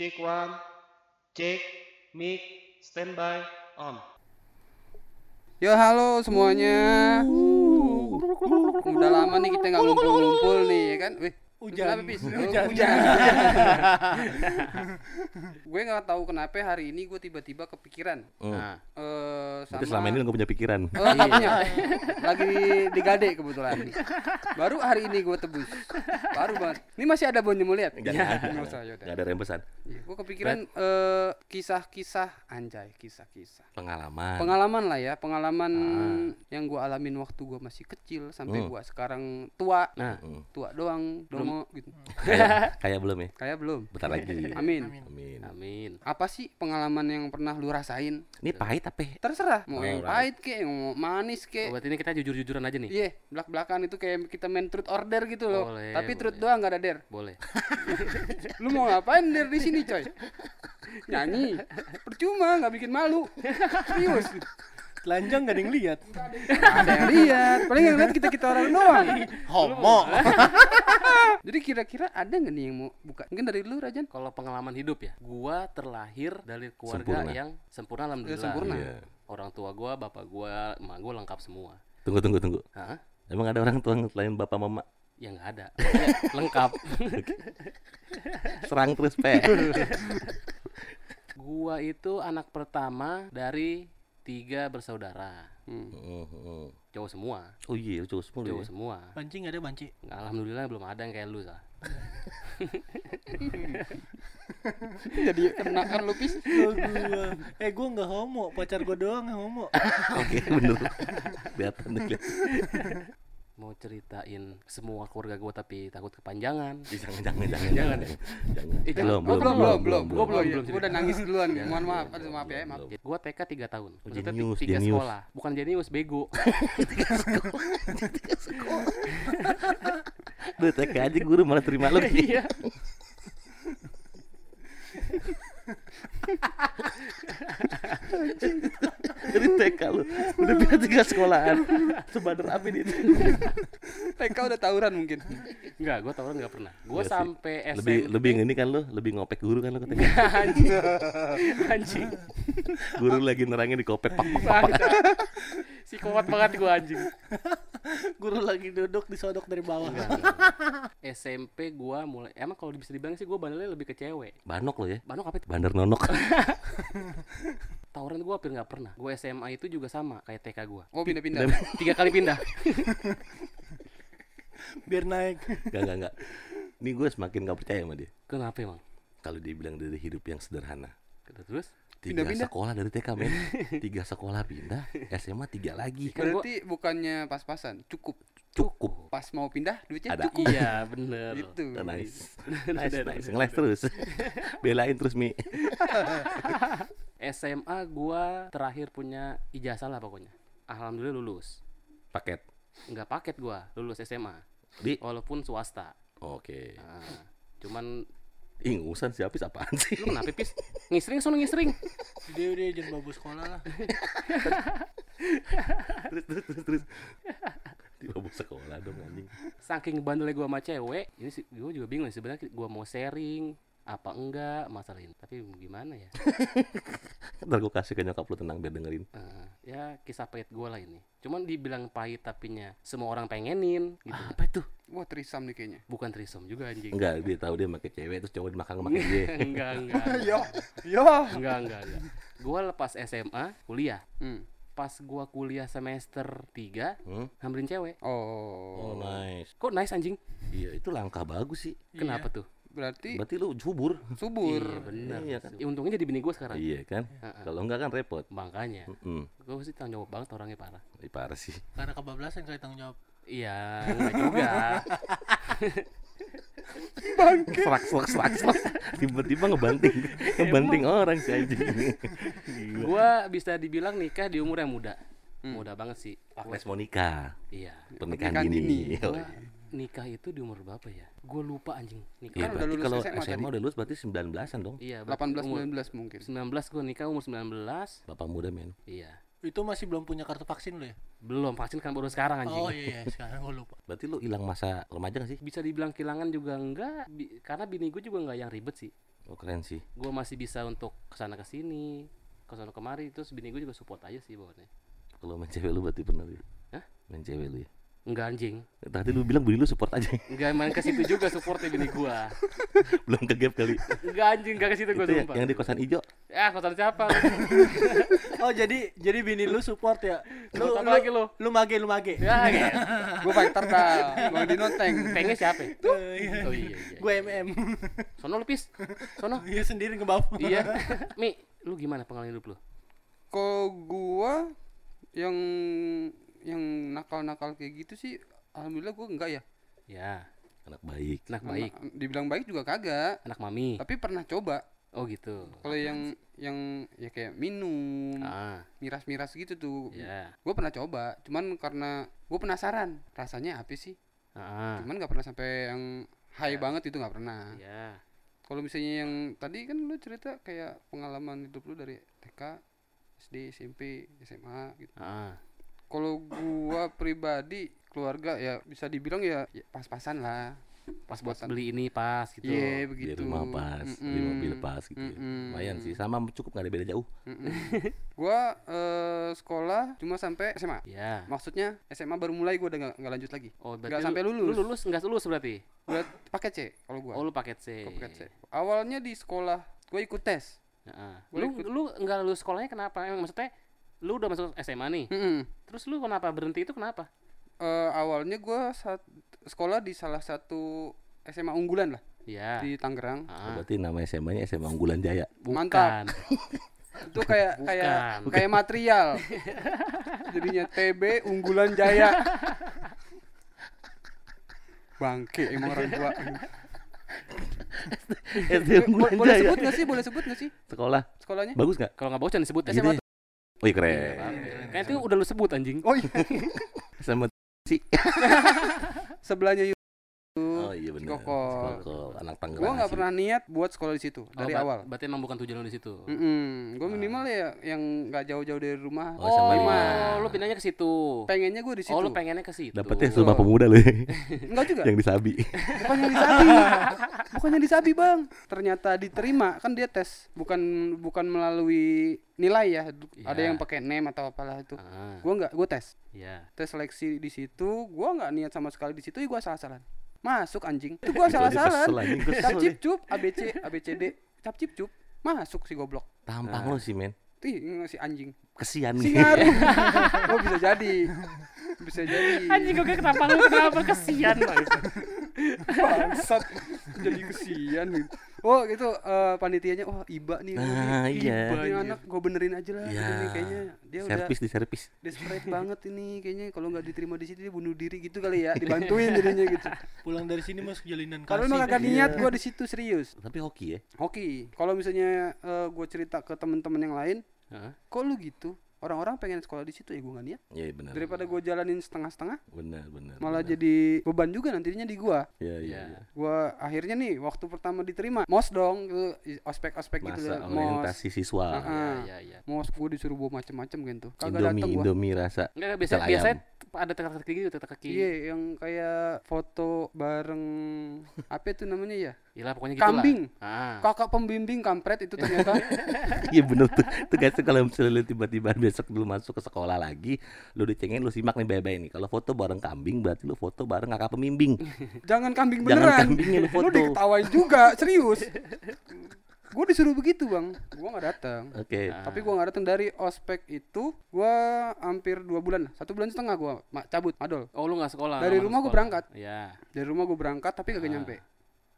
Cek, cek one, cek, mic, standby, on. Yo halo semuanya. Udah lama nih kita nggak ngumpul-ngumpul nih ya kan. Wih, Hujan. kenapa, Pis? Oh, Hujan. hujan. gue nggak tahu kenapa hari ini gue tiba-tiba kepikiran. Hmm. Nah, eh sama Berarti selama ini gak punya pikiran. Oh, punya. Lagi di Gade kebetulan. Baru hari ini gue tebus. Baru banget. Ini masih ada bonnya mau lihat? Usah, yaudah. Gak ada rembesan. Gue kepikiran eh, kisah-kisah anjay, kisah-kisah. Pengalaman. Pengalaman lah ya, pengalaman yang gue alamin waktu gue masih kecil sampai Hmm. gue sekarang tua. Nah, Hmm. Tua doang, dongo gitu. Kayak kayak belum ya? Kayak belum. Bentar lagi. Amin. Amin. amin. Apa sih pengalaman yang pernah lu rasain? Ini pahit apa? Terserah, mau yang pahit kek, mau manis Oh, kek. berarti ini kita jujur-jujuran aja nih. Iya, belak-belakan itu kayak kita main truth order gitu loh. Boleh, Tapi truth boleh. doang gak ada der. Boleh. Lu mau ngapain der di sini, coy? Nyanyi. Percuma, nggak bikin malu. Serius. Telanjang gak ada yang lihat. Ada yang lihat. Paling yang lihat kita-kita orang doang. Homo. Jadi kira-kira ada nggak nih yang mau buka? Mungkin dari lu Rajan. Kalau pengalaman hidup ya, gua terlahir dari keluarga Sempurna. yang sempurna alhamdulillah. sempurna. Iya. Orang tua gua, bapak gua, emak gua lengkap semua. Tunggu tunggu tunggu. Hah? Emang ada orang tua selain bapak mama? Ya nggak ada. Lengkap. Serang terus pe. gua itu anak pertama dari tiga bersaudara. Hmm. Hmm, hmm. Cowok semua. Oh iya, cowok semua Cowok ya. semua. Banci gak ada banci. Alhamdulillah belum ada yang kayak lu sah. Jadi kena kan lu pis. Oh, gua. Eh gua gak homo, pacar gua doang yang homo. Oke, bener. Kelihatan nih. Mau ceritain semua keluarga gua tapi takut kepanjangan. Jangan jangan jangan Jangan jangan. Jangan. Eh, jangan. Belum, Oh, belum, belum, belum. Gua belum. belum. Gua udah nangis duluan. Jangan, Mohon maaf, belum, aduh maaf ya, belum, maaf. belum. Gua TK 3 tahun. Maksudnya ti- Jenius, tiga jenius. sekolah. Bukan jenius, bego. Udah TK aja guru malah terima lu. Iya. Dari TK lu. Udah pindah tiga sekolahan. Sebadar apa ini? TK udah tawuran mungkin. Enggak, gua tawuran enggak pernah. Gua Iya sampai SMP. Lebih lebih ini kan lu, lebih ngopek guru kan lu ke TK. anjing. anjing. Guru lagi nerangin di kopek pak pak pak. Si kuat banget gua anjing. Guru lagi duduk disodok dari bawah. SMP gua mulai emang kalau bisa dibilang sih gua bandelnya lebih ke cewek. Banok lo ya. Banok apa itu? Bandar nonok. Tawuran gua hampir nggak pernah. Gua SMA itu juga sama kayak TK gua. Oh pindah-pindah. Tiga kali pindah. Biar naik. Enggak enggak enggak. Ini gue semakin gak percaya sama dia. Kenapa emang? Kalau dia bilang dari hidup yang sederhana. Terus? Tiga Pindah-pindah. sekolah dari TK men. Tiga sekolah pindah. SMA tiga lagi. Kan gua- Berarti bukannya pas-pasan, cukup. Cukup. Pas mau pindah duitnya Ada. cukup. Iya, bener. Gitu. Nice. Ada, Nice, nice. Ngeles terus. Belain terus Mi. SMA gua terakhir punya ijazah lah pokoknya. Alhamdulillah lulus. Paket. Nggak paket gua lulus SMA. Di. Walaupun swasta. Oke. Nah, cuman Ih, ngusan si Apis apaan sih? lu kenapa pis? Ngisring sono ngisring. Dia udah jangan babu sekolah lah. terus terus terus terus. Di bawah sekolah dong anjing. Saking bandelnya gua sama cewek, ini sih gua juga bingung sebenarnya gua mau sharing apa enggak masalah ini. Tapi gimana ya? Ntar gue kasih ke nyokap lu tenang biar dengerin. Nah, ya kisah pahit gua lah ini. Cuman dibilang pahit tapinya semua orang pengenin gitu. Apa itu? Wah trisam nih kayaknya. Bukan trisom juga anjing. Enggak, dia tahu dia pakai cewek terus cowok dimakan makan dia. enggak, enggak. Yo, yo. Enggak, enggak, enggak. Gua lepas SMA, kuliah. Hmm. Pas gua kuliah semester 3, Hmm? hamilin cewek. Oh, Oh, nice. Kok nice anjing? Iya, itu langkah bagus sih. Kenapa tuh? Berarti Berarti lu subur. subur. Iya, benar. Iya kan? Ya, untungnya jadi bini gua sekarang. Iya kan? Heeh. Kalau enggak kan repot. Makanya, Hmm, gua sih tanggung jawab banget orangnya parah. Ih, parah sih. Karena kebablasan kali tanggung jawab. Iya, enggak juga. Serak serak serak serak. Tiba-tiba ngebanting, ngebanting orang si anjing. gua bisa dibilang nikah di umur yang muda. Muda banget sih. Agnes mau nikah, Iya. pernikahan Pernikahan dini. dini. Nikah itu di umur berapa ya? Gua lupa anjing. Nikah. Iya, Kan udah berarti lulus kalau SMA SMA, udah lulus berarti 19-an dong. Iya, berarti 18 umur 19 mungkin. 19 gua nikah umur 19. Bapak muda men. Iya. Itu masih belum punya kartu vaksin lo ya? Belum vaksin kan baru sekarang anjing. Oh iya, iya. sekarang gue lupa. Berarti lu hilang masa remaja gak sih? Bisa dibilang kehilangan juga enggak bi- karena bini gue juga enggak yang ribet sih. Oh keren sih. gue masih bisa untuk ke sana ke sini ke sana kemari terus bini gue juga support aja sih bawaannya Kalau main cewek lu berarti pernah ya? Hah? Main cewek lu ya. Enggak anjing Tadi lu bilang bini lu support aja. enggak main ke situ juga supportnya bini gue Belum ke gap kali. enggak anjing enggak ke situ gue Itu ya, sumpah yang di kosan ijo. ya kosan siapa Oh jadi jadi bini lu support ya? Lu Support apa lu, lagi lu? lu mage lu mage. ya gitu Gue fighter dah. Bang Dino tank. pengen siapa ya? Oh iya. iya iya Gue MM. sono lu pis sono Iya sendiri ke bawah. iya mi lu gimana pengalaman hidup lu Kalau gua yang yang nakal-nakal kayak gitu sih alhamdulillah gua enggak ya. ya Anak baik. anak baik Anak- dibilang baik juga kagak. anak mami Tapi pernah coba. oh gitu Kalau yang yang ya kayak minum, ah miras-miras gitu tuh. ya Gue pernah coba, cuman karena gue penasaran rasanya apa sih. ah Cuman nggak pernah sampai yang high banget itu nggak pernah. ya Kalau misalnya yang tadi kan lu cerita kayak pengalaman hidup lu dari TK, SD, SMP, SMA gitu. ah Kalau gua pribadi keluarga ya bisa dibilang ya, ya pas-pasan lah. pas buat beli ini pas gitu Di begitu. rumah pas, di Mm-mm. mobil pas gitu. ya. Mm-mm. Lumayan sih, sama cukup nggak ada beda jauh. Mm-mm. gua eh, sekolah cuma sampai SMA. ya Maksudnya SMA baru mulai gua udah nggak nggak lanjut lagi. oh Nggak sampai lu, lulus. lu lulus nggak lulus berarti Udah paket C kalau gua. oh lu paket C Paket C. Awalnya di sekolah gua ikut tes. Heeh. Gua lu ikut. lu nggak lulus sekolahnya kenapa emang maksudnya lu udah masuk SMA nih Mm-mm. terus lu kenapa berhenti itu kenapa Eh, awalnya gua saat sekolah di salah satu SMA unggulan lah Iya. di Tangerang. Ah, Berarti nama SMA-nya SMA Unggulan Jaya. bukan. mantap. Itu kayak kayak Bukan. kayak material. Jadinya TB unggulan Jaya. Bangke emang orang tua. SD boleh Jaya. sebut nggak sih? Boleh sebut nggak sih Sekolah sekolahnya? bagus nggak? Kalau nggak bagus jangan disebut SMA. Wih Iya, keren. Kan itu udah lu sebut anjing. Oh iya. SMA sih. Sebelahnya iya benar. Kokol. Kokol, anak Tangerang. Gua nggak pernah niat buat sekolah di situ Oh, dari ber- awal. Berarti emang bukan tujuan lu di situ. Mm Gue minimal ya yang nggak jauh-jauh dari rumah. Oh, Oh, sama lima. lu pindahnya ke situ. Pengennya gue di situ. Oh, lu pengennya ke situ. Dapetnya sumpah pemuda lu ya. Enggak juga. yang disabi. Bukannya disabi. Bukannya disabi, Bang. Ternyata diterima. Kan dia tes, bukan bukan melalui nilai ya. Ada Iya. yang pakai name atau apalah itu. Ah, Gua enggak, gua tes. iya. Tes seleksi di situ, gua nggak niat sama sekali di situ, ya gua salah-salah. Masuk anjing. Itu gua Itu aja salah-salah. kesel anjing, gua Cap kesel cip cup ABC ABCD. Cap cip cup. Masuk si goblok. Tampang Nah. lu sih men. Ih, si anjing. Kesian Si nih. ngaruh. oh, bisa jadi. Bisa jadi. Anjing kok kenapa lu kenapa kesian banget. bangsat jadi kesian gitu. Oh itu eh, panitianya oh iba nih Nah, nih, iya. Iba ini anak gue benerin aja lah Iya. ini kayaknya dia udah Servis di servis. desperate banget ini kayaknya kalau nggak diterima di sini dia bunuh diri gitu kali ya dibantuin jadinya gitu Pulang dari sini masuk jalinan kasih. kalau emang kagak niat gue di situ serius Tapi hoki ya. oke kalau misalnya gue cerita ke teman-teman yang lain Hah? kok lu gitu orang-orang pengen sekolah di situ ya gue nggak niat Iya benar. daripada gue jalanin setengah-setengah benar benar. malah benar. jadi beban juga nantinya di gua Iya iya. Iya. iya. gua akhirnya nih waktu pertama diterima mos dong gitu ospek ospek gitu lah mos orientasi siswa. Ah. Iya, iya. mos gua disuruh bawa macem-macem gitu kagak Indomie dateng gua Indomie rasa. Enggak biasa biasanya ada teka-teki gitu, teka-teki. iya yang kayak foto bareng apa itu namanya ya Iyalah pokoknya gitu Kambing. lah. Ah. kakak pembimbing kampret itu ternyata Iya bener tuh. Tuh guys tuh kalau misalnya lu tiba-tiba besok lu masuk ke sekolah lagi, lu dicengin lu simak nih bye-bye nih. Kalau foto bareng kambing berarti lu foto bareng kakak pembimbing. jangan kambing Jangan beneran kambingnya lu lu foto. diketawain juga serius gua disuruh begitu bang gua nggak datang Oke. Ah. tapi gua nggak datang dari ospek itu gua hampir dua bulan satu bulan setengah gua ma- cabut madol Oh, lu nggak sekolah. Dari rumah gua sekolah. berangkat. Iya. dari rumah gua berangkat tapi kagak Ah. nyampe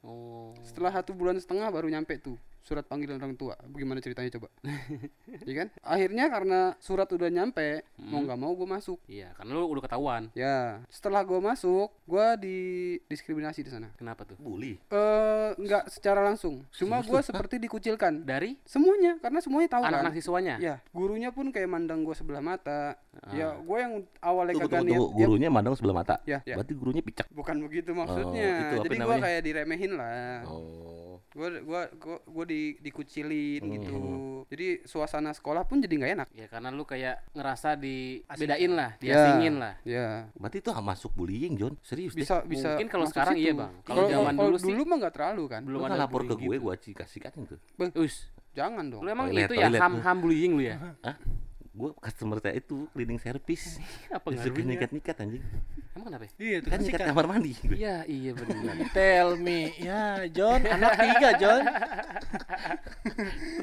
Oh. setelah satu bulan setengah baru nyampe tuh surat panggilan orang tua bagaimana ceritanya coba Iya kan akhirnya karena surat udah nyampe mau nggak mau gue masuk Iya, karena lu udah ketahuan. ya setelah gue masuk gue didiskriminasi di sana Kenapa tuh? Bully. eh nggak secara langsung cuma gue seperti dikucilkan Dari semuanya karena semuanya tahu kan anak-anak siswanya. ya gurunya pun kayak mandang gue sebelah mata Ah. ya gue yang awalnya Tunggu, kagak tunggu, niat tunggu. ya, Gurunya mandang sebelah mata. Ya, ya. Berarti gurunya picak. bukan begitu maksudnya itu apa jadi gue kayak diremehin lah Oh. Gua gua gua, gua di dikucilin Hmm. gitu. Jadi suasana sekolah pun jadi nggak enak. Ya karena lu kayak ngerasa Asing. dibedain lah, Ya. diasingin lah. Ya. Berarti itu masuk bullying, John. Serius deh. Bisa bisa Mungkin kalau sekarang situ. iya, Bang. Kalau zaman dulu sih dulu mah nggak terlalu kan. belum Lu ada kan lapor ke gue, gitu. gue kasih kasihkan itu. Us, Jangan dong. lu emang Toilet, itu ya toilet. ham-ham bullying lu ya? Gue customer saya itu cleaning service. Apa Disuruh ngaruhnya? nikat-nikat anjing. Emang kenapa? ya? Iya tuh Kan kan nikat sikat. kamar mandi. Iya, iya benar. Tell me, ya John, anak tiga John.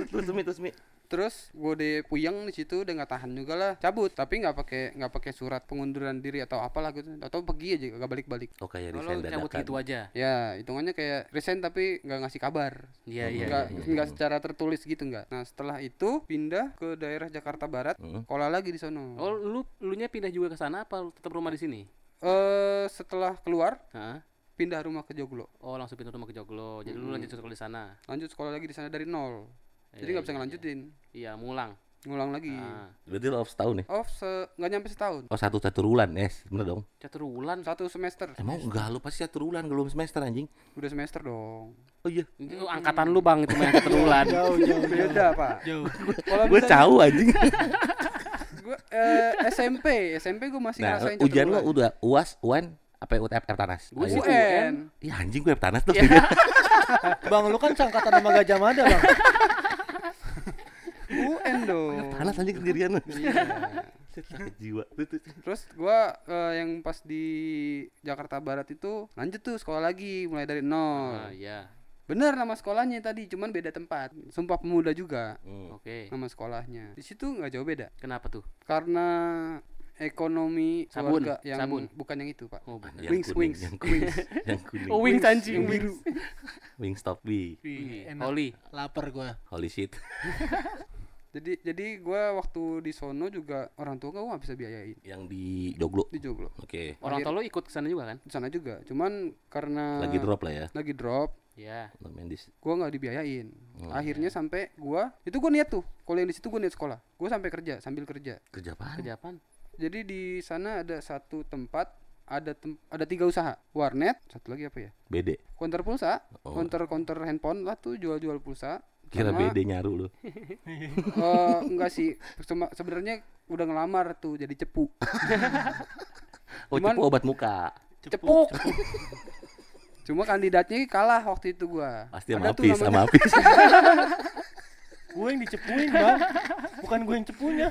Terus terus Mi, terus Mi. Terus gue deh puyeng di situ udah nggak tahan juga lah cabut tapi nggak pakai nggak pakai surat pengunduran diri atau apalah gitu atau pergi aja gak balik-balik Oh kayak Kalau resign cabut dadakan. gitu aja. ya hitungannya kayak resign tapi nggak ngasih kabar Iya, iya. nggak iya. nggak secara tertulis gitu nggak nah setelah itu pindah ke daerah Jakarta Barat Mm. sekolah lagi di sono Oh, lu lu nya pindah juga ke sana apa lu tetap rumah di sini? eh setelah keluar Hah? pindah rumah ke Joglo Oh, langsung pindah rumah ke Joglo. Jadi lu lanjut sekolah di sana. lanjut sekolah lagi di sana dari nol jadi Iya, nggak bisa iya, ngelanjutin Iya, mulang. ngulang lagi Ah, Berarti lo off setahun ya? off se- nggak nyampe setahun Oh satu satu bulan, yes, bener dong. catur wulan. satu semester Emang enggak lu pasti satu bulan belum semester anjing. udah semester dong Oh iya. Itu angkatan lu Bang itu mah yang catur wulan. Jauh, jauh, beda pak Jauh. kalau Gue tahu anjing. gue eh, SMP SMP gue masih Nah, ngerasain ujian lo bulan. udah UAS, UN, apa ya, UTF Tanas? Gue UN Iya anjing gue Tanas tuh. Bang, lu kan sangkatan sama Gajah Mada, Bang. Dong Tanas anjing sendirian lu. Iya. Sakit jiwa. Terus gua eh, yang pas di Jakarta Barat itu lanjut tuh sekolah lagi mulai dari nol. Ah, iya. Bener nama sekolahnya tadi, cuman beda tempat. Sumpah Pemuda juga Hmm. Oke. nama sekolahnya. Di situ nggak jauh beda. Kenapa tuh? Karena ekonomi Sabun, keluarga yang sabun. bukan yang itu, Pak. Oh. Yang Wings, kuning, wings, yang kuning, yang kuning. Oh, wings anjing, biru. Wings stop B. Oli. Lapar gua. Holy shit. Jadi jadi gua waktu di sono juga orang tua gua nggak bisa biayain Yang di Joglo. di Joglo. Oke. Orang tua lu ikut ke sana juga kan? Di sana juga. Cuman karena Lagi drop lah ya. lagi drop Iya. No Mendis. gua nggak dibiayain Oh, akhirnya sampai gua itu gua niat tuh kalau yang di situ gua niat sekolah gua sampai kerja sambil kerja Kerja apaan? Kejapan. jadi di sana ada satu tempat ada tem- ada tiga usaha warnet satu lagi apa ya BD. counter pulsa Oh. counter counter handphone lah tuh jual jual pulsa Kira Sama, BD nyaru lu. eh, enggak sih sebenarnya udah ngelamar tuh jadi cepu Oh, Cuman- cepu obat muka. cepuk cuma kandidatnya kalah waktu itu gua Pasti sama Apis, namanya- sama Apis. Gue yang dicepuin, Bang. Bukan gue yang cepunya.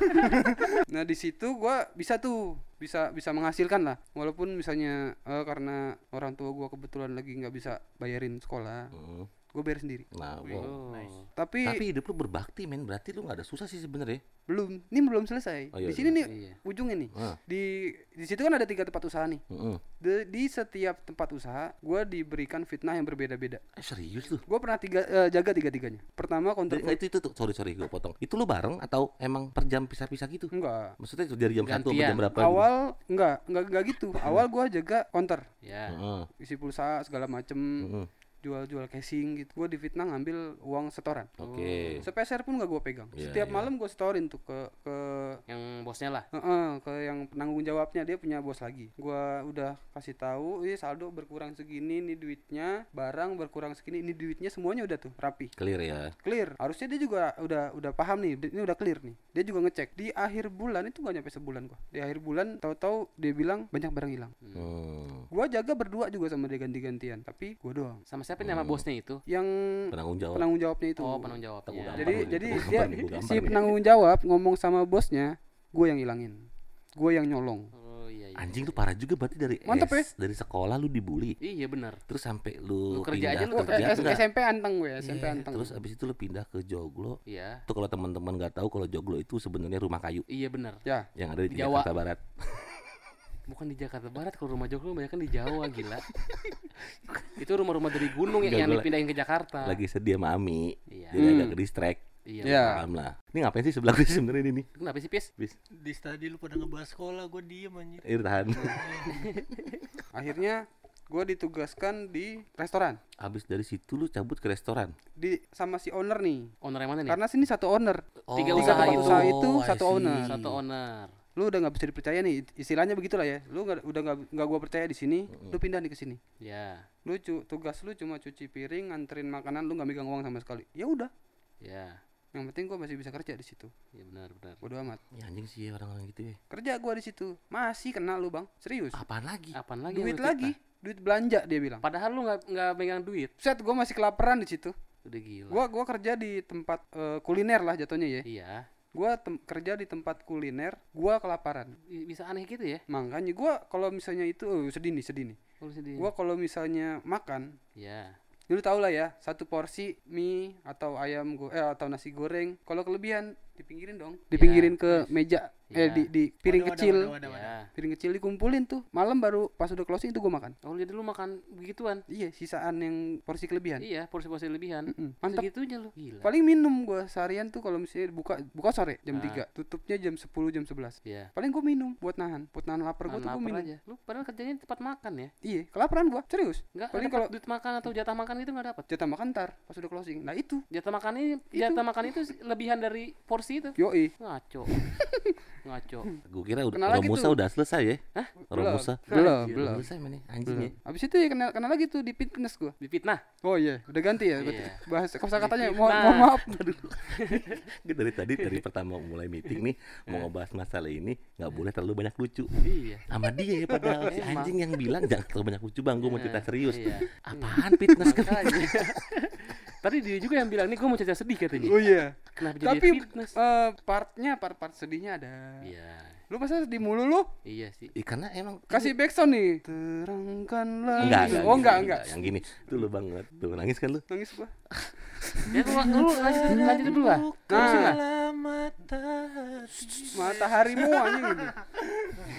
Nah di situ gua bisa tuh bisa bisa menghasilkan lah walaupun misalnya eh, karena orang tua gua kebetulan lagi nggak bisa bayarin sekolah Hmm. Gue bayar sendiri Nah, wow. Oh. tapi, Tapi hidup lu berbakti men, berarti lu gak ada susah sih sebenarnya. belum ini belum selesai Oh, iya, di sini nih Iya. ujungnya nih Ah. di di situ kan ada tiga tempat usaha nih Heeh. di, di setiap tempat usaha gua diberikan fitnah yang berbeda-beda Eh, serius lu? gua pernah tiga eh, jaga tiga tiganya pertama counter Dari- itu itu tuh, sorry sorry gue potong. Itu lu bareng atau emang per jam pisah-pisah gitu? enggak Maksudnya itu dari jam satu sampai jam berapa? gitu? awal enggak enggak enggak gitu awal gua jaga counter Ya. Heeh. isi pulsa segala macem Heeh. Jual-jual casing gitu. Gue difitnah ngambil uang setoran. Oke. sepeser pun gak gue pegang. Iya, setiap iya. malam gue setorin tuh ke ke Yang bosnya lah. Heeh, ke yang penanggung jawabnya. Dia punya bos lagi. Gua udah kasih tahu ini saldo berkurang segini nih duitnya barang berkurang segini ini duitnya semuanya udah tuh rapi. Clear ya. clear. Harusnya dia juga udah udah paham nih ini udah clear nih. Dia juga ngecek. Di akhir bulan itu gak nyampe sebulan gua. Di akhir bulan tahu-tahu dia bilang banyak barang hilang. Hmm. gua jaga berdua juga sama dia ganti-gantian. Tapi gua doang. Sama siapa nama bosnya itu? yang Penanggung jawab. penanggung jawabnya itu Oh, penanggung jawabnya. Tahu jadi Gampang jadi dia gampang si penanggung jawab ngomong sama bosnya gue yang hilangin gue yang nyolong Oh iya iya. Anjing lu parah juga berarti dari Mantep S, dari sekolah lu dibully. Iya benar. Terus sampai lu, Lu kerja aja pindah lu Oh, kerja? SMP anteng gue SMP Iya, anteng Terus abis itu lu pindah ke Joglo. Iya. Tuh kalau teman-teman nggak tahu kalau Joglo itu sebenarnya rumah kayu Iya benar. ya yang ada di, Di Jawa. Jakarta Barat. Bukan di Jakarta Barat kalau rumah Joglo banyak kan di Jawa gila. itu rumah-rumah dari gunung yang, Enggak, yang dipindahin ke Jakarta. Lagi sedih sama Ami. Iya. Jadi Hmm. agak distract. Iya. Iya. Paham lah. Ini ngapain sih sebelah gue sebenarnya ini? Kenapa sih, Pis? Bis. Di tadi lu pada ngebahas sekolah, gue diem anjir. Eh, tahan. akhirnya gue ditugaskan di restoran Abis dari situ lu cabut ke restoran. di sama si owner nih Owner yang mana nih? karena sini satu owner Tiga tiga usaha itu. usaha itu Oh, satu owner Satu owner. Lu udah nggak bisa dipercaya nih istilahnya begitulah ya. Lu nggak udah nggak nggak gua percaya di sini lu pindah nih ke sini. Ya. Lu cu- tugas lu cuma cuci piring nganterin makanan lu nggak megang uang sama sekali. Ya udah. Ya. Yang penting gua masih bisa kerja di situ. Ya benar benar. Bodo amat. Ya anjing sih orang-orang gitu ya. kerja gua di situ. Masih kenal lu bang. Serius. Apaan lagi? apaan lagi? Duit lagi. Duit belanja dia bilang. Padahal lu nggak nggak megang duit. Set gua masih kelaparan di situ. Udah gila. Gua gua kerja di tempat eh, kuliner lah jatuhnya ya. Iya gua tem- kerja di tempat kuliner gua kelaparan. Bisa aneh gitu ya? Makanya gua kalau misalnya itu oh, sedih nih sedih nih. Sedih. Gua kalau misalnya makan ya dulu tau lah ya satu porsi mie atau ayam go eh atau nasi goreng kalau kelebihan dipinggirin dong. Dipinggirin ke meja eh Ya. di, di piring Waduh, kecil. waduh, waduh, waduh. ya piring kecil dikumpulin tuh. Malam baru pas udah closing itu gua makan. Oh jadi lu makan begituan? Iya sisaan yang porsi kelebihan. Iya porsi-porsi lebihan Mm-mm. mantap segitunya lu. Gila. Paling minum gua seharian tuh kalau misalnya buka buka sore jam Ah. 3 tutupnya jam 10 jam 11 iya. Paling gua minum buat nahan buat nahan lapar gua tuh gua lapar minum. aja. Lu padahal kerjanya di tempat makan ya? Iya kelaparan gua serius. Enggak, Paling kalau duit makan atau jatah makan itu nggak dapat. jatah makan ntar pas udah closing. Nah itu. Jatah makan ini, Itu. jatah makan itu lebihan dari porsi itu. yoi. Ngaco. Ngaco. Gue kira udah Kenal Roh lagi Musa tuh. udah selesai ya. Hah? Roh belum Musa. belum Belum belum selesai mana anjing ya. abis itu ya kenal kenal lagi tuh di fitness gua Difitnah. oh iya udah ganti ya berarti Iya. bahas kosa katanya mohon mohon maaf Gue dari tadi dari pertama mulai meeting nih mau ngebahas masalah ini nggak boleh terlalu banyak lucu. Iya. Sama dia ya padahal si anjing yang bilang jangan terlalu banyak lucu bang. Gue mau cerita serius. Iya. Apaan fitness kan? Tadi dia juga yang bilang nih gue mau cerita sedih katanya. oh iya Kenapa jadi tapi fitness? eh, partnya part part sedihnya ada Iya. lu masa sedih mulu lu Iya sih. Ih, karena emang kasih backsound nih terangkanlah enggak, enggak, oh enggak enggak Yang gini, tuh lu banget. Tuh nangis kan lu? nangis gua Ya lu, lu lanjut lanjut dulu lah. Selamat mataharimu anjing gitu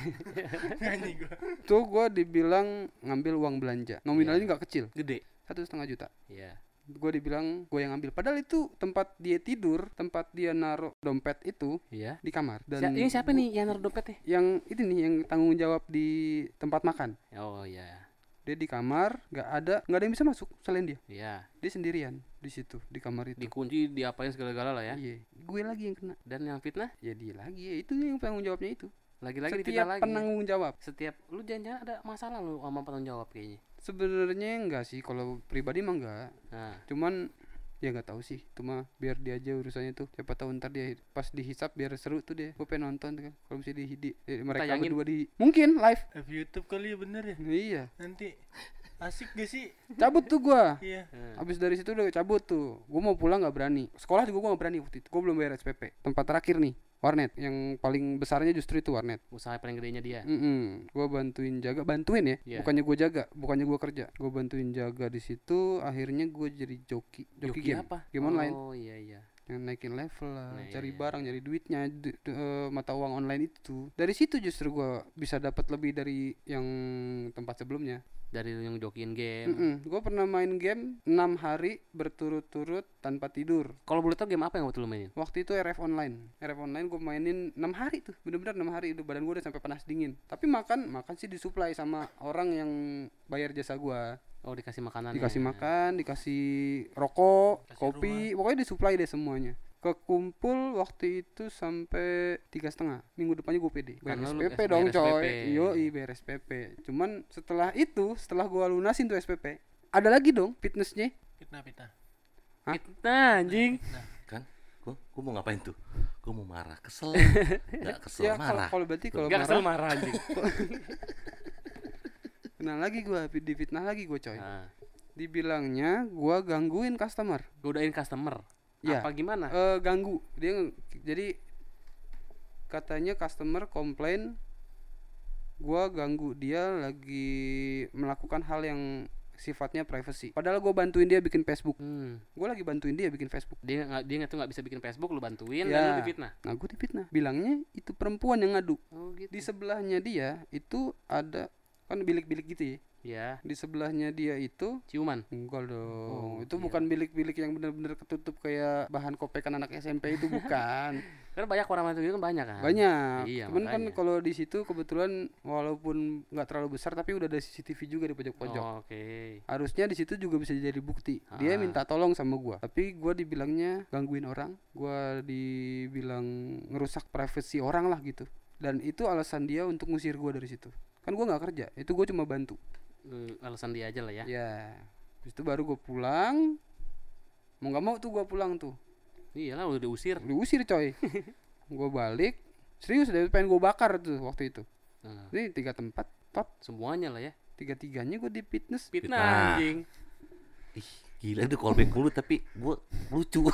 nyanyi gua. tuh gua dibilang ngambil uang belanja nominalnya nggak kecil Gede. satu setengah juta Iya. Gue dibilang gue yang ambil padahal itu tempat dia tidur tempat dia naruh dompet itu Iya. di kamar Si- dan ini siapa nih yang naruh dompetnya? yang itu nih yang tanggung jawab di tempat makan Oh iya. dia di kamar nggak ada nggak ada yang bisa masuk selain dia Iya. dia sendirian di situ di kamar itu Dikunci, diapain segala-gala lah ya. iya gue lagi yang kena Dan yang fitnah ya dia lagi ya itu yang tanggung jawabnya itu lagi-lagi setiap lagi. penanggung jawab Setiap lu jangan-jangan ada masalah lu sama penanggung jawab kayaknya. Sebenarnya enggak sih kalau pribadi mah enggak. Nah, cuman ya nggak tahu sih itu mah biar dia aja urusannya tuh siapa tahu ntar dia pas dihisap biar seru tuh dia. Gue pengen nonton tuh kan kalau misalnya di, di eh, mereka Tayangin. berdua di mungkin live. Live YouTube kali ya bener ya? Iya. Nanti asik gak sih? Cabut tuh gua. Iya. Eh, Abis dari situ udah cabut tuh. Gue mau pulang nggak berani. Sekolah juga gue nggak berani waktu itu. Gue belum bayar SPP Tempat terakhir nih Warnet Yang paling besarnya justru itu warnet usaha paling gedenya dia. Mm Gue bantuin jaga Bantuin ya Iya. Bukannya gue jaga Bukannya gue kerja Gue bantuin jaga di situ Akhirnya gue jadi joki Joki, game apa? Game online Oh iya iya. Yang naikin level lah, Nah, iya, cari iya. barang, nyari duitnya, du- du- eh, mata uang online itu. Dari situ justru gua bisa dapat lebih dari yang tempat sebelumnya. Dari yang jokiin game. Mm Gue pernah main game 6 hari berturut-turut tanpa tidur. Kalau boleh tau game apa yang waktu lu mainin? Waktu itu RF online. RF online gue mainin 6 hari tuh. Bener-bener 6 hari itu badan gue udah sampai panas dingin. Tapi makan, makan sih disuplai sama orang yang bayar jasa gua. Oh dikasih makanan. Dikasih makan, dikasih rokok, Kasih kopi, pokoknya disuplai deh semuanya. Kekumpul waktu itu sampai tiga setengah minggu depannya gue pede bayar Karena lu SPP bayar dong SPP. coy yo bayar SPP cuman setelah itu setelah gue lunasin tuh SPP ada lagi dong fitnessnya fitnah fitnah Nah anjing. Kan? Gua, gua mau ngapain tuh? Gua mau marah, kesel. Enggak kesel, ya kalau marah. kalau berarti kalau Gak kesel marah marah anjing. kena lagi gue difitnah lagi gue coy Nah, dibilangnya gue gangguin customer godain customer. Iya. Apa gimana? eh ganggu dia jadi katanya customer komplain gua ganggu dia lagi melakukan hal yang sifatnya privacy padahal gue bantuin dia bikin Facebook Hmm. gue lagi bantuin dia bikin Facebook Dia nggak dia nggak tuh nggak bisa bikin Facebook, lu bantuin Ya. dan lu difitnah. nah gue difitnah bilangnya itu perempuan yang ngadu Oh gitu. di sebelahnya dia itu ada kan bilik-bilik gitu ya Ya, di sebelahnya dia itu ciuman. enggak dong Oh, itu iya. bukan bilik-bilik yang benar-benar ketutup kayak bahan kopekan anak SMP itu bukan Kan banyak orang itu kan banyak kan. banyak Iya, cuman kan makanya. kalau di situ kebetulan walaupun nggak terlalu besar tapi udah ada CCTV juga di pojok-pojok Oh, Oke. harusnya di situ juga bisa jadi bukti dia Ah. minta tolong sama gua tapi gua dibilangnya gangguin orang gua dibilang ngerusak privasi orang lah gitu dan itu alasan dia untuk ngusir gue dari situ kan gue nggak kerja itu gue cuma bantu Lu alasan dia aja lah ya. ya Habis itu baru gue pulang mau nggak mau tuh gue pulang tuh Iyalah udah diusir. diusir coy gue balik serius deh pengen gue bakar tuh waktu itu Nah, ini tiga tempat tot semuanya lah ya. tiga tiganya gue di fitness Fitnah Fitnah. anjing. Ih, gila itu callback mulu tapi gua lucu.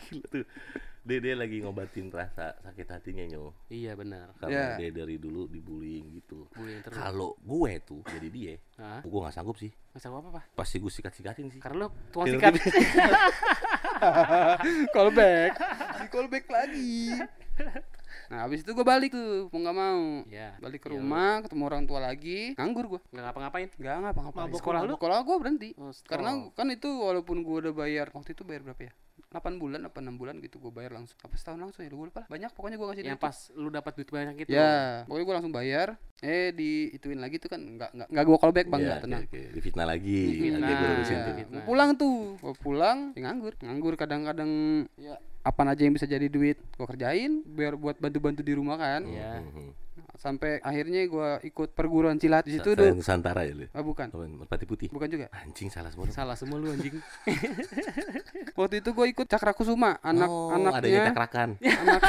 gila tuh. Dede lagi ngobatin rasa sakit hatinya nyo Iya benar. karena Ya. dia dari dulu dibullying gitu. Bullying terus. Kalau gue tuh jadi dia, Hah? gue nggak sanggup sih. Masa apa apa? Pasti gue sikat-sikatin sih. Karena lu tukang Iya, sikat. callback di callback lagi nah habis itu gue balik tuh mau nggak mau Iya. balik ke Iya, rumah ketemu orang tua lagi nganggur gue Nggak ngapa-ngapain. nggak ngapa-ngapain Mabok sekolah lu? sekolah gue berhenti Oh, karena kan itu walaupun gue udah bayar waktu itu bayar berapa ya 8 bulan apa 6 bulan gitu gue bayar langsung apa setahun langsung ya gue lupa lah banyak pokoknya gue kasih yang pas lu dapat duit banyak gitu. ya pokoknya gue langsung bayar eh di ituin lagi tuh kan nggak nggak nggak gue callback bang Iya, nggak tenang oke, oke. Difitnah lagi. Difitnah. Nanti gue urusin Nah, tuh. Fitnah. gua pulang tuh gua pulang ya nganggur nganggur kadang-kadang ya apa aja yang bisa jadi duit gua kerjain biar buat bantu-bantu di rumah kan Iya. Mhm. Sampai akhirnya gua ikut perguruan silat di situ Sa- Nusantara ya lu. ah, bukan Merpati putih. bukan juga Anjing salah semua. Salah semua lu anjing. waktu itu gua ikut cakra kusuma anak oh, anaknya cakrakan. anak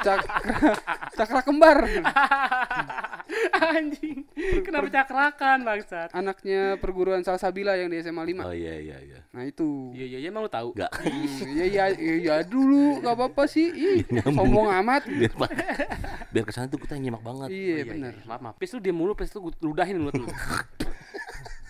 cakra cakra kembar anjing. Kenapa cakrakan bangsat? anaknya perguruan salsabila yang di SMA 5 Oh iya iya iya. nah itu Iya iya iya emang lu tahu. Enggak. Hmm, iya iya iya dulu nggak apa-apa sih ih sombong amat biar biar ke sana tuh kita nyimak banget. Iya benar Maaf maaf. Pis lu dia mulu, pis lu ludahin mulut lu.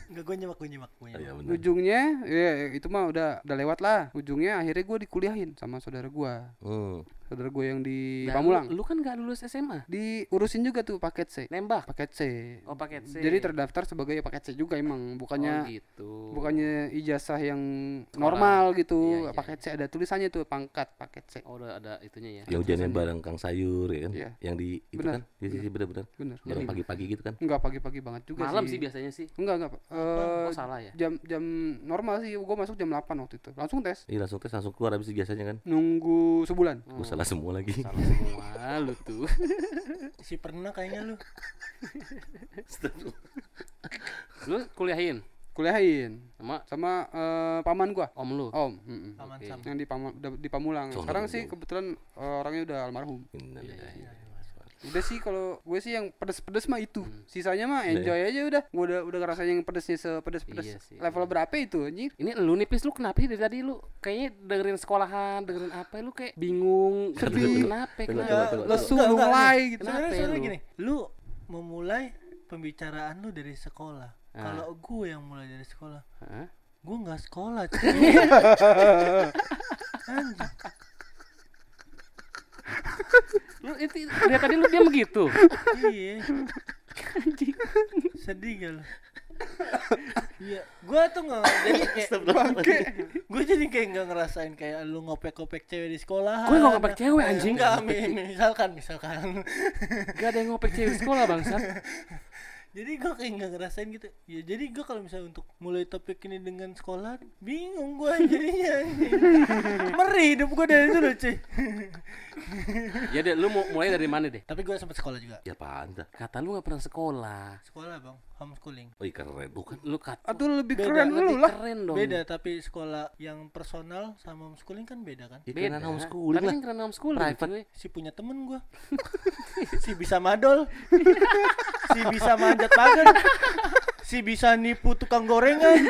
Enggak gue nyimak gue nyimak gue Oh, iya nyimak. benar. ujungnya ya itu mah udah udah lewat lah ujungnya akhirnya gue dikuliahin sama saudara gue Hmm. Saudara gue yang di Nah, Pamulang Lu, lu kan gak lulus SMA. diurusin juga tuh paket C Nembak. paket C Oh paket C. jadi terdaftar sebagai paket C juga emang Oh bukannya gitu. bukannya ijazah yang normal gitu Iya, iya, paket C ada tulisannya tuh pangkat paket C Oh udah ada itunya ya. Yang hujannya bareng Kang Sayur ya kan? Iya. Yang di itu Benar. kan? Iya sih sih benar-benar. bener Bareng pagi-pagi gitu kan? enggak pagi-pagi banget juga Malam sih sih biasanya sih. enggak enggak Pak. Eh, Oh salah ya. jam jam normal sih gue masuk jam 8 waktu itu langsung tes Iya langsung tes langsung keluar habis ijazahnya kan? nunggu sebulan Gue salah semua lagi. Salah semua lu tuh. Si pernah kayaknya lu. lu kuliahin kuliahin sama sama eh, paman gua om lu. om mm-mm. Paman Oke. Sam. yang di Pamulang sekarang sih kebetulan eh, orangnya udah almarhum. Udah sih kalau gue sih yang pedes-pedes mah itu Hmm. sisanya mah Udah enjoy aja udah gua udah udah ngerasain yang pedesnya sepedes-pedes Iya sih. level berapa itu anjir Ini lu nih Pis lu kenapa sih dari tadi lu kayaknya dengerin sekolahan, dengerin apa lu kayak bingung. Sedih. Kenapa? Tunggu, Kenapa? lesu mulai gitu Kenapa Sebenarnya ya sebenarnya lu? gini, lu memulai pembicaraan lu dari sekolah. Ah. Kalau gue yang mulai dari sekolah, Hah? gue nggak sekolah. cuy. Anjing. Lu itu dari tadi lu diam begitu. Iya. Sedih gak lu? Iya, gue tuh nggak jadi kayak gue jadi kayak nggak ngerasain kayak lu ngopek-ngopek cewek di sekolah. Gue nggak ngopek cewek, anjing. Enggak, mi- misalkan, misalkan. Gak ada yang ngopek cewek di sekolah bangsat. Jadi gue kayak nggak ngerasain gitu. Ya jadi gue kalau misalnya untuk mulai topik ini dengan sekolah, bingung gue jadinya. Meri hidup gue dari dulu cuy. Ya deh, lu mau mulai dari mana deh? Tapi gue sempat sekolah juga. Ya apaan dah? Kata lu gak pernah sekolah. Sekolah bang, homeschooling. Oh iya keren bukan? Lu kata atau lebih Beda, keren lu lah keren dong. Beda tapi sekolah yang personal sama homeschooling kan beda kan? Ya Beda. keren homeschooling Tapi lah. kan keren homeschooling. Private. cuy. si punya temen gua si bisa madol si bisa manjat pagar si bisa nipu tukang gorengan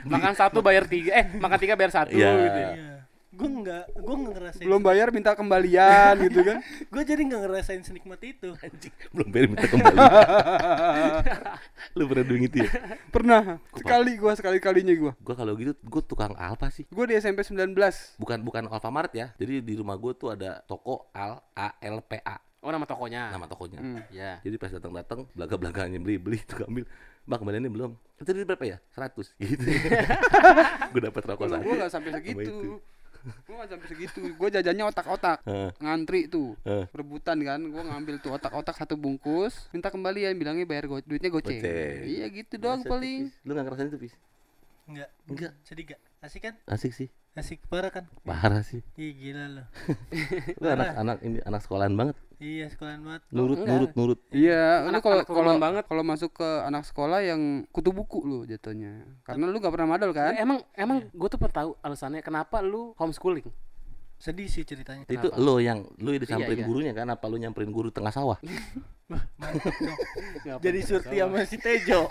Makan satu bayar tiga, eh makan tiga bayar satu Iya. gitu ya. iya gua nggak gua nggak ngerasain belum bayar minta kembalian gitu kan gua jadi nggak ngerasain senikmat itu Anjing, belum bayar minta kembali. Lu pernah doing itu ya? pernah sekali gua sekali kalinya gua Gua kalau gitu gua tukang Alfa sih. gua di SMP 19 Bukan bukan Alfamart ya. Jadi di rumah gua tuh ada toko Al A L P A Oh nama tokonya. nama tokonya. Hmm. Ya. Jadi pas datang-datang belaga-belaganya beli-beli tuh ambil Mbak kembaliannya belum? Itu duit berapa ya? 100 gitu. gue dapat rokok satu. gua nggak sampai itu. segitu gua nggak sampai segitu gua jajannya otak-otak ngantri tuh rebutan kan gua ngambil tuh otak-otak satu bungkus minta kembalian bilangnya bayar go duitnya goceng iya gitu doang Biasa tuh, paling. Lu gak ngerasain itu, Pis? nggak Enggak. sedih gak asik kan Asik sih. asik parah kan Parah sih. ih gila loh Lu anak-anak ini anak sekolahan banget. iya sekolahan banget Nurut enggak. nurut nurut. Iya, lu Anak- kalau anak turunan kalau banget. kalau masuk ke anak sekolah yang kutu buku lu jatuhnya. Karena lu gak pernah madal kan? emang emang gue tuh pernah tahu alasannya kenapa lu homeschooling sedih sih ceritanya Itu Kenapa? lo yang lu udah samperin iya. gurunya kan apa lu nyamperin guru tengah sawah? jadi surti sama si Tejo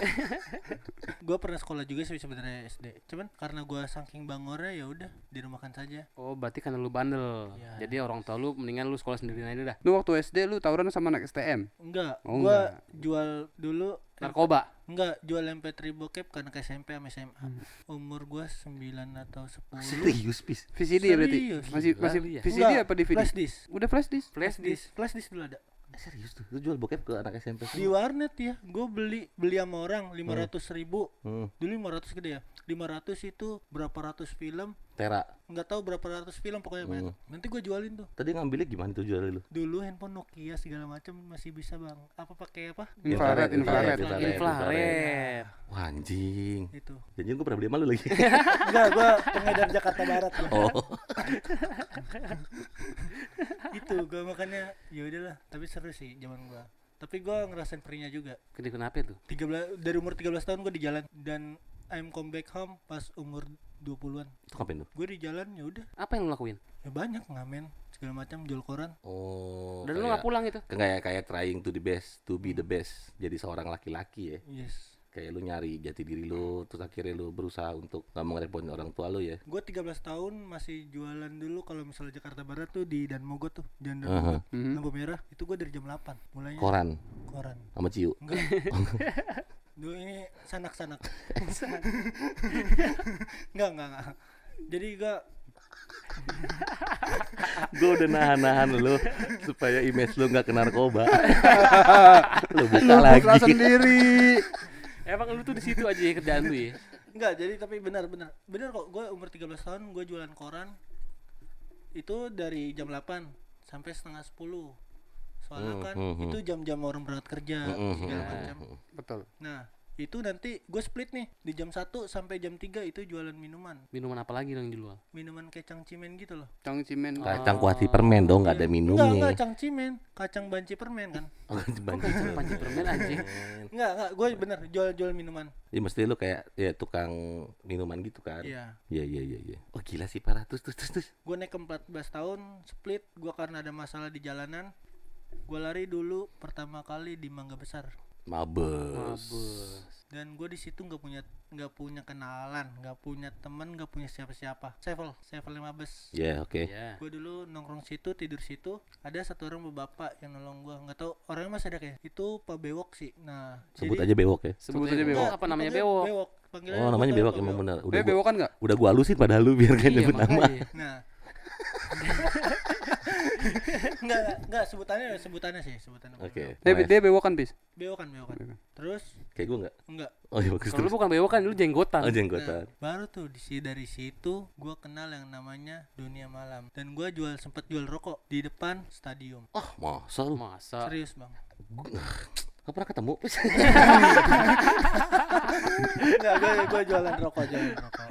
gue pernah sekolah juga sih sebenarnya SD cuman karena gue saking bangornya ya udah dirumahkan saja oh berarti karena lu bandel Iya. jadi orang tua lu mendingan lu sekolah sendiri aja dah Lu waktu SD lu tawuran sama anak STM. enggak Oh, gue enggak. jual dulu narkoba enggak jual MP3 bokep karena ke SMP sama SMA Hmm. umur gue 9 atau 10 Serius pis. VCD ya berarti? Serius? Masih masih ya. VCD Enggak, apa DVD? flash disk Udah flash disk. flash disk flash disk dulu ada Serius tuh. Lu jual bokep ke anak SMP di warnet ya gue beli beli sama orang 500 ribu Hmm. dulu 500 gede ya 500 itu berapa ratus film Tera. nggak tahu berapa ratus film pokoknya banyak nanti gue jualin tuh Tadi ngambilnya gimana tuh jual lu? dulu handphone Nokia segala macam masih bisa bang apa pakai apa Infrared, infrared. infrared. infrared Wah anjing. itu Janjian gue pernah beli sama lu lagi. enggak gue pengedar Jakarta Barat gua. oh. itu gue makanya ya udahlah tapi seru sih zaman gue tapi gue ngerasain perinya juga kenapa tuh 13 dari umur 13 tahun gue di jalan dan I'm come back home pas umur 20-an Itu ngapain tuh? gue di jalan ya udah apa yang lu lakuin ya banyak ngamen segala macam jual koran Oh. dan lu nggak pulang itu Kayak kayak trying to the best, to be the best. Jadi seorang laki-laki ya. yes Kayak lu nyari jati diri lu, terus akhirnya lu berusaha untuk gak ngerepotin orang tua lu ya. gue 13 tahun masih jualan dulu kalau misalnya Jakarta Barat tuh di Dan Mogot tuh Dan. Mogot Mhm. lampu merah itu gue dari jam 8 mulainya Koran koran sama Ciu. enggak dulu ini sanak-sanak enggak enggak enggak jadi gue gue udah nahan-nahan lu supaya image lu nggak ke narkoba. lu buka Lu lagi. buka sendiri. emang lu tuh di situ aja ya kerjaan lu ya enggak jadi tapi benar benar benar kok gue umur 13 tahun gue jualan koran itu dari jam 8 sampai setengah 10 soalnya Hmm, kan hmm. itu jam-jam orang berangkat kerja Hmm, segala hmm, macam Betul. nah itu nanti gue split nih di jam 1 sampai jam 3 itu jualan minuman minuman apa lagi yang dijual minuman kacang cimen gitu loh Cang cimen. Kacang kuati permen dong, nggak ada enggak minumnya. enggak kacang cimen kacang banci permen kan Oh, banci kacang panci permen anjing enggak enggak gue bener jual jual minuman Ya mesti lu kayak ya tukang minuman gitu kan. iya Iya iya iya iya. Oh gila sih parah terus terus terus. terus. gue naik ke 14 tahun split gue karena ada masalah di jalanan gue lari dulu pertama kali di Mangga Besar Mabes. mabes dan gue di situ nggak punya nggak punya kenalan nggak punya teman nggak punya siapa-siapa sevel sevel lima bes Ya oke. ya gue dulu nongkrong situ tidur situ ada satu orang bapak yang nolong gue nggak tahu orangnya masih ada kayak itu pak bewok sih nah Sebut jadi- aja bewok ya. Sebut aja Enggak, bewok. apa namanya bewok bewok Panggilannya Oh namanya bewok emang benar. Udah Eh gua, bewokan nggak? udah gua halusin padahal lu biar kan Iya, nyebut nama. nah nggak nggak sebutannya sebutannya sih sebutannya Oke. Dia, Wes. dia bewokan bis. bewokan bewokan terus Kayak gua enggak. enggak Oh iya bagus kalau lu terus. bukan bewokan lu jenggotan Oh jenggotan. Nah, baru tuh di si- dari situ gua kenal yang namanya dunia malam dan gua jual sempet jual rokok di depan stadium Ah masa lu? masa serius bang Gak pernah ketemu. enggak gua, gua jualan rokok jualan rokok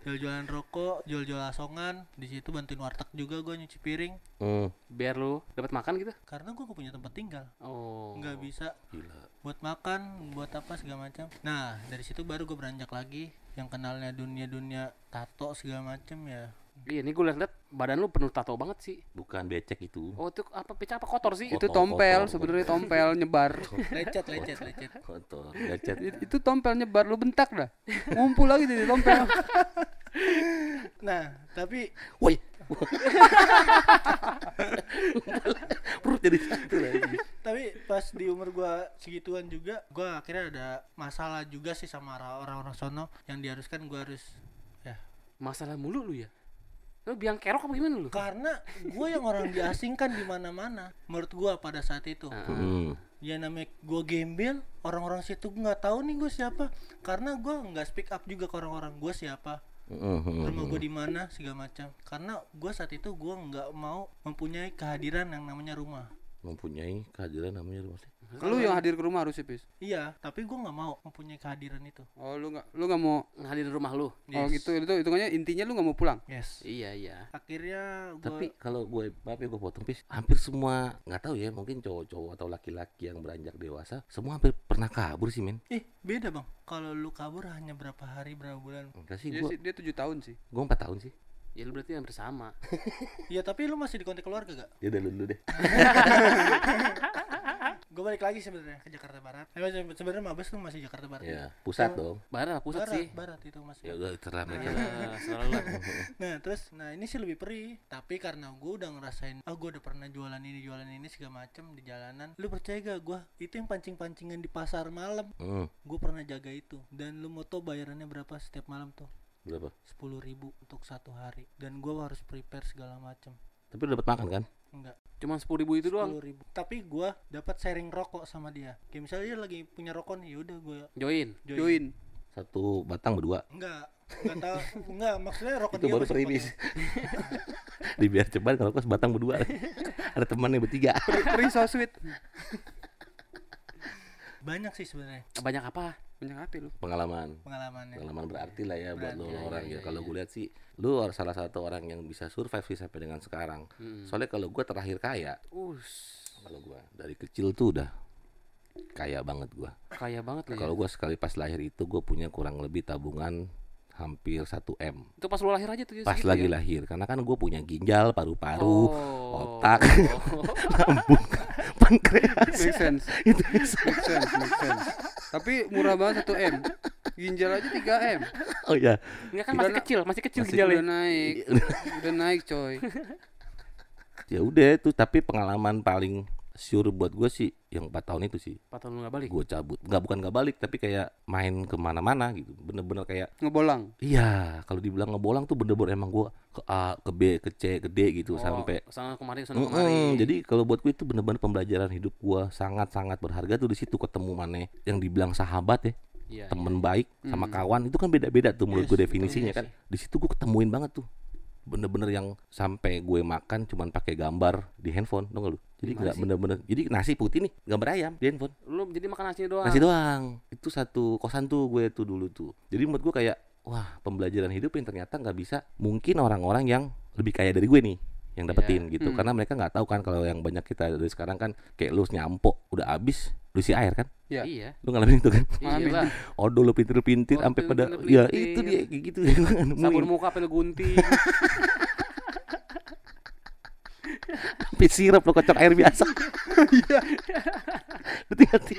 jual jualan rokok jual jual asongan di situ bantuin warteg juga gua nyuci piring. Hmm, biar lu dapat makan gitu? Karena gua gak punya tempat tinggal. Oh. Nggak bisa. Gila. buat makan buat apa segala macam. Nah dari situ baru gue beranjak lagi. Yang kenalnya dunia dunia tato segala macam ya iya ini gue liat-liat badan lu penuh tato banget sih Bukan becek itu. oh itu apa pecah apa kotor sih Itu Kotor, tompel, kotor, sebenarnya tompel nyebar. lecet lecet lecet Kotor, becek. It- itu tompel nyebar lu bentak dah. Ngumpul lagi di tompel. nah tapi Woi. Perut jadi satu lagi. tapi pas di umur gua segituan juga gua akhirnya ada masalah juga sih sama ra- orang-orang sono yang diharuskan gua harus ya masalah mulu lu ya lu biang kerok apa gimana lu? Karena gua yang orang diasingkan di mana-mana menurut gua pada saat itu. Hmm. ya namanya gua gembel orang-orang situ nggak tahu nih gua siapa. Karena gua nggak speak up juga ke orang-orang gua siapa. Hmm, hmm, rumah gue di mana segala macam. Karena gue saat itu gue nggak mau mempunyai kehadiran yang namanya rumah. Mempunyai kehadiran namanya rumah. Lu yang hadir ke rumah harusnya, Pis. Iya, tapi gue nggak mau mempunyai kehadiran itu. Oh, lu nggak lu nggak mau ngadirin rumah lu. Oh, gitu. Itu hitungannya intinya lu nggak mau pulang. Yes. Iya, iya. Akhirnya gue Tapi kalau gue maaf ya gue potong pis, hampir semua nggak tahu ya mungkin cowok-cowok atau laki-laki yang beranjak dewasa semua hampir pernah kabur sih men. eh beda bang. Kalau lu kabur hanya berapa hari berapa bulan. Enggak sih Dia gue sih dia 7 tahun sih. gue empat tahun sih. Ya lu berarti hampir sama. Iya tapi lu masih di kontak keluarga gak? Ya udah lu dulu deh. Gue balik lagi sebenarnya ke Jakarta Barat. Eh, se- sebenarnya Mabes tuh masih Jakarta Barat. Ya pusat dong. Barat apa pusat barat, sih? barat itu masih. Ya udah. Ya, selalu lah. Nah terus, nah ini sih lebih perih. Tapi karena gue udah ngerasain, ah gue udah pernah jualan ini jualan ini segala macem di jalanan. Lu percaya gak gue? Itu yang pancing pancingan di pasar malam. Hmm, Gue pernah jaga itu. Dan lu mau tau bayarannya berapa setiap malam tuh? berapa? Sepuluh ribu untuk satu hari. Dan gue harus prepare segala macem. Tapi lu dapat makan kan? Enggak. Cuma sepuluh ribu itu doang. Sepuluh ribu. Tapi gue dapat sharing rokok sama dia. Kayak misalnya dia lagi punya rokok nih, yaudah gue Join. join. Join. Satu batang berdua. Enggak, enggak tahu, enggak maksudnya rokok Itu dia baru masih perimis. pakai. Di biar cepat kalau kos batang berdua. Ada temannya bertiga. Free so sweet. Banyak sih sebenarnya Banyak apa? Banyak hati lu. Pengalaman. pengalamannya. Pengalaman berarti lah ya buat Berarti, lo ya, orang ya, ya. ya, Kalau ya. gue lihat sih, lu harus salah satu orang yang bisa survive sih sampai dengan sekarang. Hmm. Soalnya kalau gue terakhir kaya, Us. kalau gue dari kecil tuh udah kaya banget gue. Kaya banget ya. Kalau gue sekali pas lahir itu gue punya kurang lebih tabungan hampir 1 m Itu pas lu lahir aja tuh pas segitu lagi ya? lahir karena kan gue punya ginjal paru-paru Oh. otak lambung pankreas Make sense. itu bisa Make sense, make sense. Tapi murah banget 1 M. Ginjal aja 3 M. oh ya Enggak kan masih Udah- kecil, masih kecil masih ginjalnya. Udah naik. Udah naik, coy. ya udah itu tapi pengalaman paling sure buat gue sih yang 4 tahun itu sih. Patah lu enggak balik. gue cabut. Nggak bukan nggak balik tapi kayak main ke mana-mana gitu. Bener-bener kayak Ngebolang. iya kalau dibilang ngebolang tuh bener-bener emang gue ke A ke B ke C ke D gitu Oh, sampai sana kemari sana Mm-mm, kemari. jadi kalau buat gue itu bener-bener pembelajaran hidup gue sangat-sangat berharga tuh di situ ketemu mana yang dibilang sahabat ya Iya, temen baik sama Hmm. kawan itu kan beda-beda tuh menurut Yes, gue definisinya iya kan. di situ gue ketemuin banget tuh. Bener-bener yang sampai gue makan cuman pakai gambar di handphone dong lu jadi nggak bener-bener jadi nasi putih nih gambar ayam di handphone iya. Lu jadi makan nasi doang. nasi doang itu satu kosan tuh gue tuh dulu tuh jadi menurut gue kayak wah pembelajaran hidup yang ternyata nggak bisa mungkin orang-orang yang lebih kaya dari gue nih yang dapetin gitu Hmm. karena mereka nggak tahu kan kalau yang banyak kita dari sekarang kan kayak lu nyampo udah habis lu isi air kan Ya. Iya. lu ngalamin itu kan. Iyalah. odol lu pintir-pintir Oh, sampai pada ya itu dia kayak gitu Sabun muka lu gunting. sampai sirup lo kocok air biasa. Hati-hati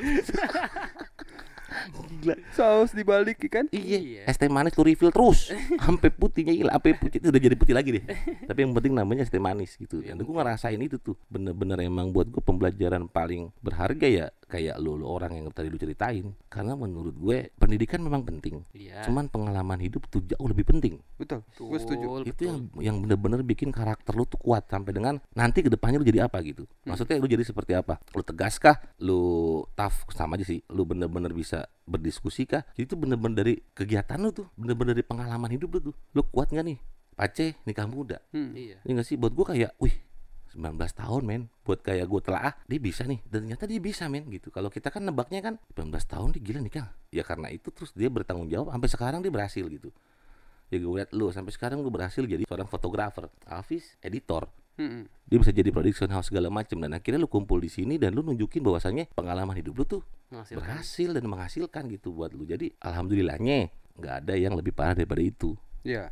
gila. Saus dibalik kan? Iya, Iya. es teh manis lu refill terus. Sampai putihnya hilang, sampai putih itu udah jadi putih lagi deh. Tapi yang penting namanya es teh manis gitu. Dan gue ngerasain itu tuh. Bener-bener emang buat gue pembelajaran paling berharga ya kayak lu, lu orang yang tadi lu ceritain. Karena menurut gue pendidikan memang penting. Iya. Cuman pengalaman hidup tuh jauh lebih penting. Betul. Gue setuju. Itu betul. yang yang bener-bener bikin karakter lu tuh kuat sampai dengan nanti ke depannya lu jadi apa gitu. Maksudnya lu jadi seperti apa? Lu tegas kah? Lu tough sama aja sih. Lu bener-bener bisa berdiskusi kah? Jadi itu bener-bener dari kegiatan lu tuh, bener-bener dari pengalaman hidup lu tuh. Lu kuat nggak nih? Pace nikah muda. Hmm. Iya. Ini gak sih buat gua kayak, wih 19 tahun men. Buat kayak gue telah ah dia bisa nih. Dan ternyata dia bisa men gitu. Kalau kita kan nebaknya kan 19 tahun dia gila nikah ya karena itu terus dia bertanggung jawab. Sampai sekarang dia berhasil gitu. Ya gue liat lu sampai sekarang lu berhasil jadi seorang fotografer Alvis editor. Hmm. dia bisa jadi production house segala macam dan akhirnya lu kumpul di sini dan lu nunjukin bahwasannya pengalaman hidup lu tuh Menghasilkan. berhasil dan menghasilkan gitu buat lu. Jadi alhamdulillahnya nggak ada yang lebih parah daripada itu. Iya.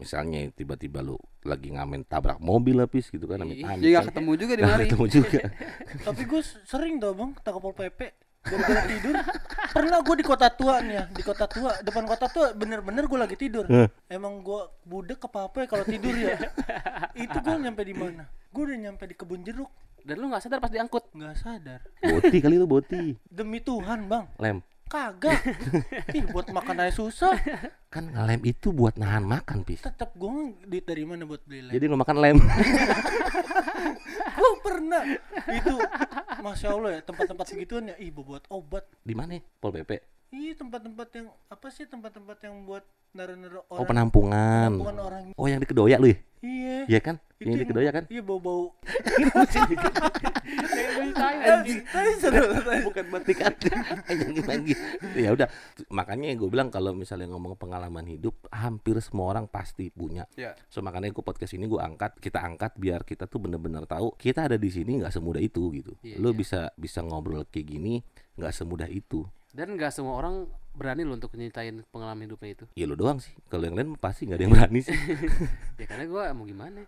Misalnya tiba-tiba lu lagi ngamen tabrak mobil habis gitu kan amit Iya. amit Dia nggak ketemu juga di mari. ketemu juga Tapi gue sering tau bang ketangkap pol pp gara-gara tidur. Pernah gue di kota tua nih ya, di kota tua, depan kota tua bener-bener gue lagi tidur. Emang gue budek apa apa ya kalau tidur ya. Itu gue nyampe di mana? Gue udah nyampe di kebun jeruk, Dan lu nggak sadar pas diangkut. nggak sadar. boti kali lu boti Demi Tuhan bang, lem kagak. Ih buat makan aja susah. kan lem itu buat nahan makan pis. Tetap gue duit dari mana buat beli lem? jadi nggak makan lem. Gue pernah. Itu, masya allah ya tempat-tempat segituan ya, ih buat obat. di mana? Pol pp Iya tempat-tempat yang apa sih tempat-tempat yang buat naruh-naruh oh orang penampungan. penampungan orang. Oh yang di kedoya lu ya? Iya. Iya kan? Itu yang di kedoya kan? iya bau-bau Kayak lu ceritain, Eh, anjing. Tadi seru bukan batik hati nyanyi lagi ya udah makanya gue bilang kalau misalnya ngomong pengalaman hidup hampir semua orang pasti punya Ya. so makanya gue podcast ini gue angkat kita angkat biar kita tuh bener-bener tahu kita ada di sini nggak semudah itu gitu Iya, lo iya. bisa bisa ngobrol kayak gini nggak semudah itu Dan nggak semua orang berani loh untuk nyeritain pengalaman hidupnya itu. ya lo doang sih kalau yang lain pasti nggak ada yang berani sih Ya karena gue mau gimana?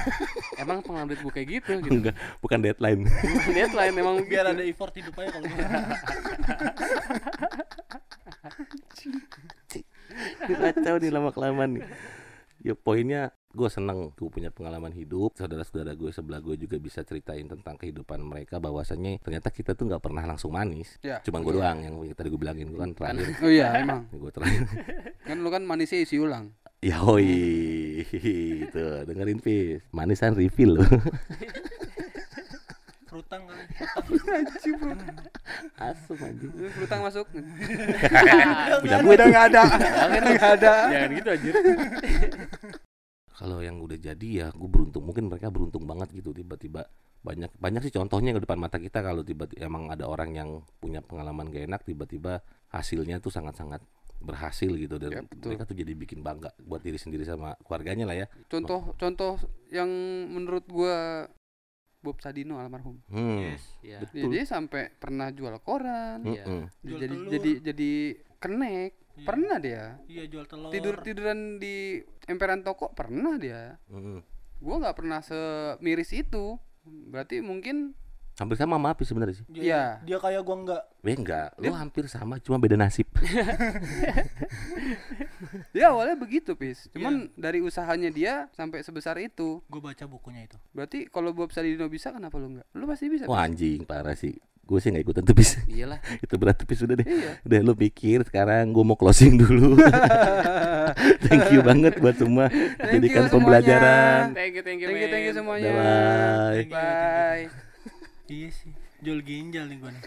emang pengalaman hidup gue kayak gitu gitu. enggak bukan deadline Deadline emang biar gitu. ada effort hidupnya kalau kacau nih lama kelamaan nih ya poinnya gue seneng. Gue punya pengalaman hidup. Saudara-saudara gue sebelah gue juga bisa ceritain tentang kehidupan mereka bahwasannya ternyata kita tuh nggak pernah langsung manis. Ya. cuman gue doang yang tadi gue bilangin. Gue kan terakhir. Oh iya emang. gue terakhir. Kan lu kan manisnya isi ulang. ya hoi itu dengerin pis manisan refill loh frutang kali asem anjing Lu Flutang masuk. punya gue tuh nggak ada. Nggak ada. Jangan gitu aja. kalau yang udah jadi ya gue beruntung mungkin mereka beruntung banget gitu tiba-tiba banyak banyak sih contohnya ke depan mata kita kalau tiba-tiba emang ada orang yang punya pengalaman gak enak tiba-tiba hasilnya tuh sangat-sangat berhasil gitu dan Ya, betul. mereka tuh jadi bikin bangga buat diri sendiri sama keluarganya lah ya Contoh contoh yang menurut gua Bob Sadino almarhum. hmm. Ya. Dia, dia sampai pernah jual koran. Iya. Mm-mm. Jual jadi telur. jadi jadi kenek. Iya. Pernah dia. iya jual telur Tidur tiduran di emperan toko pernah dia. Mm-mm. Gua nggak pernah semiris itu. Berarti mungkin hampir sama sama Api sebenarnya sih dia, Iya. dia kayak gua enggak Eh enggak, lu hampir sama cuma beda nasib. dia awalnya begitu pis. Cuman dari usahanya dia sampai sebesar itu. gue baca bukunya itu Berarti kalau Bob Sadino bisa kenapa lu nggak? Lu pasti bisa. Wah Pis. anjing parah sih. Gue sih nggak ikutan tuh bis. Iyalah. Itu berat tuh bis udah deh. Iya. Udah lu pikir sekarang gue mau closing dulu. Thank you banget buat semua. Thank Jadikan pembelajaran. Thank you, thank you, Thank you, thank you semuanya. Bye. Thank you, thank you. Bye. Iya sih. Jual ginjal nih gue nih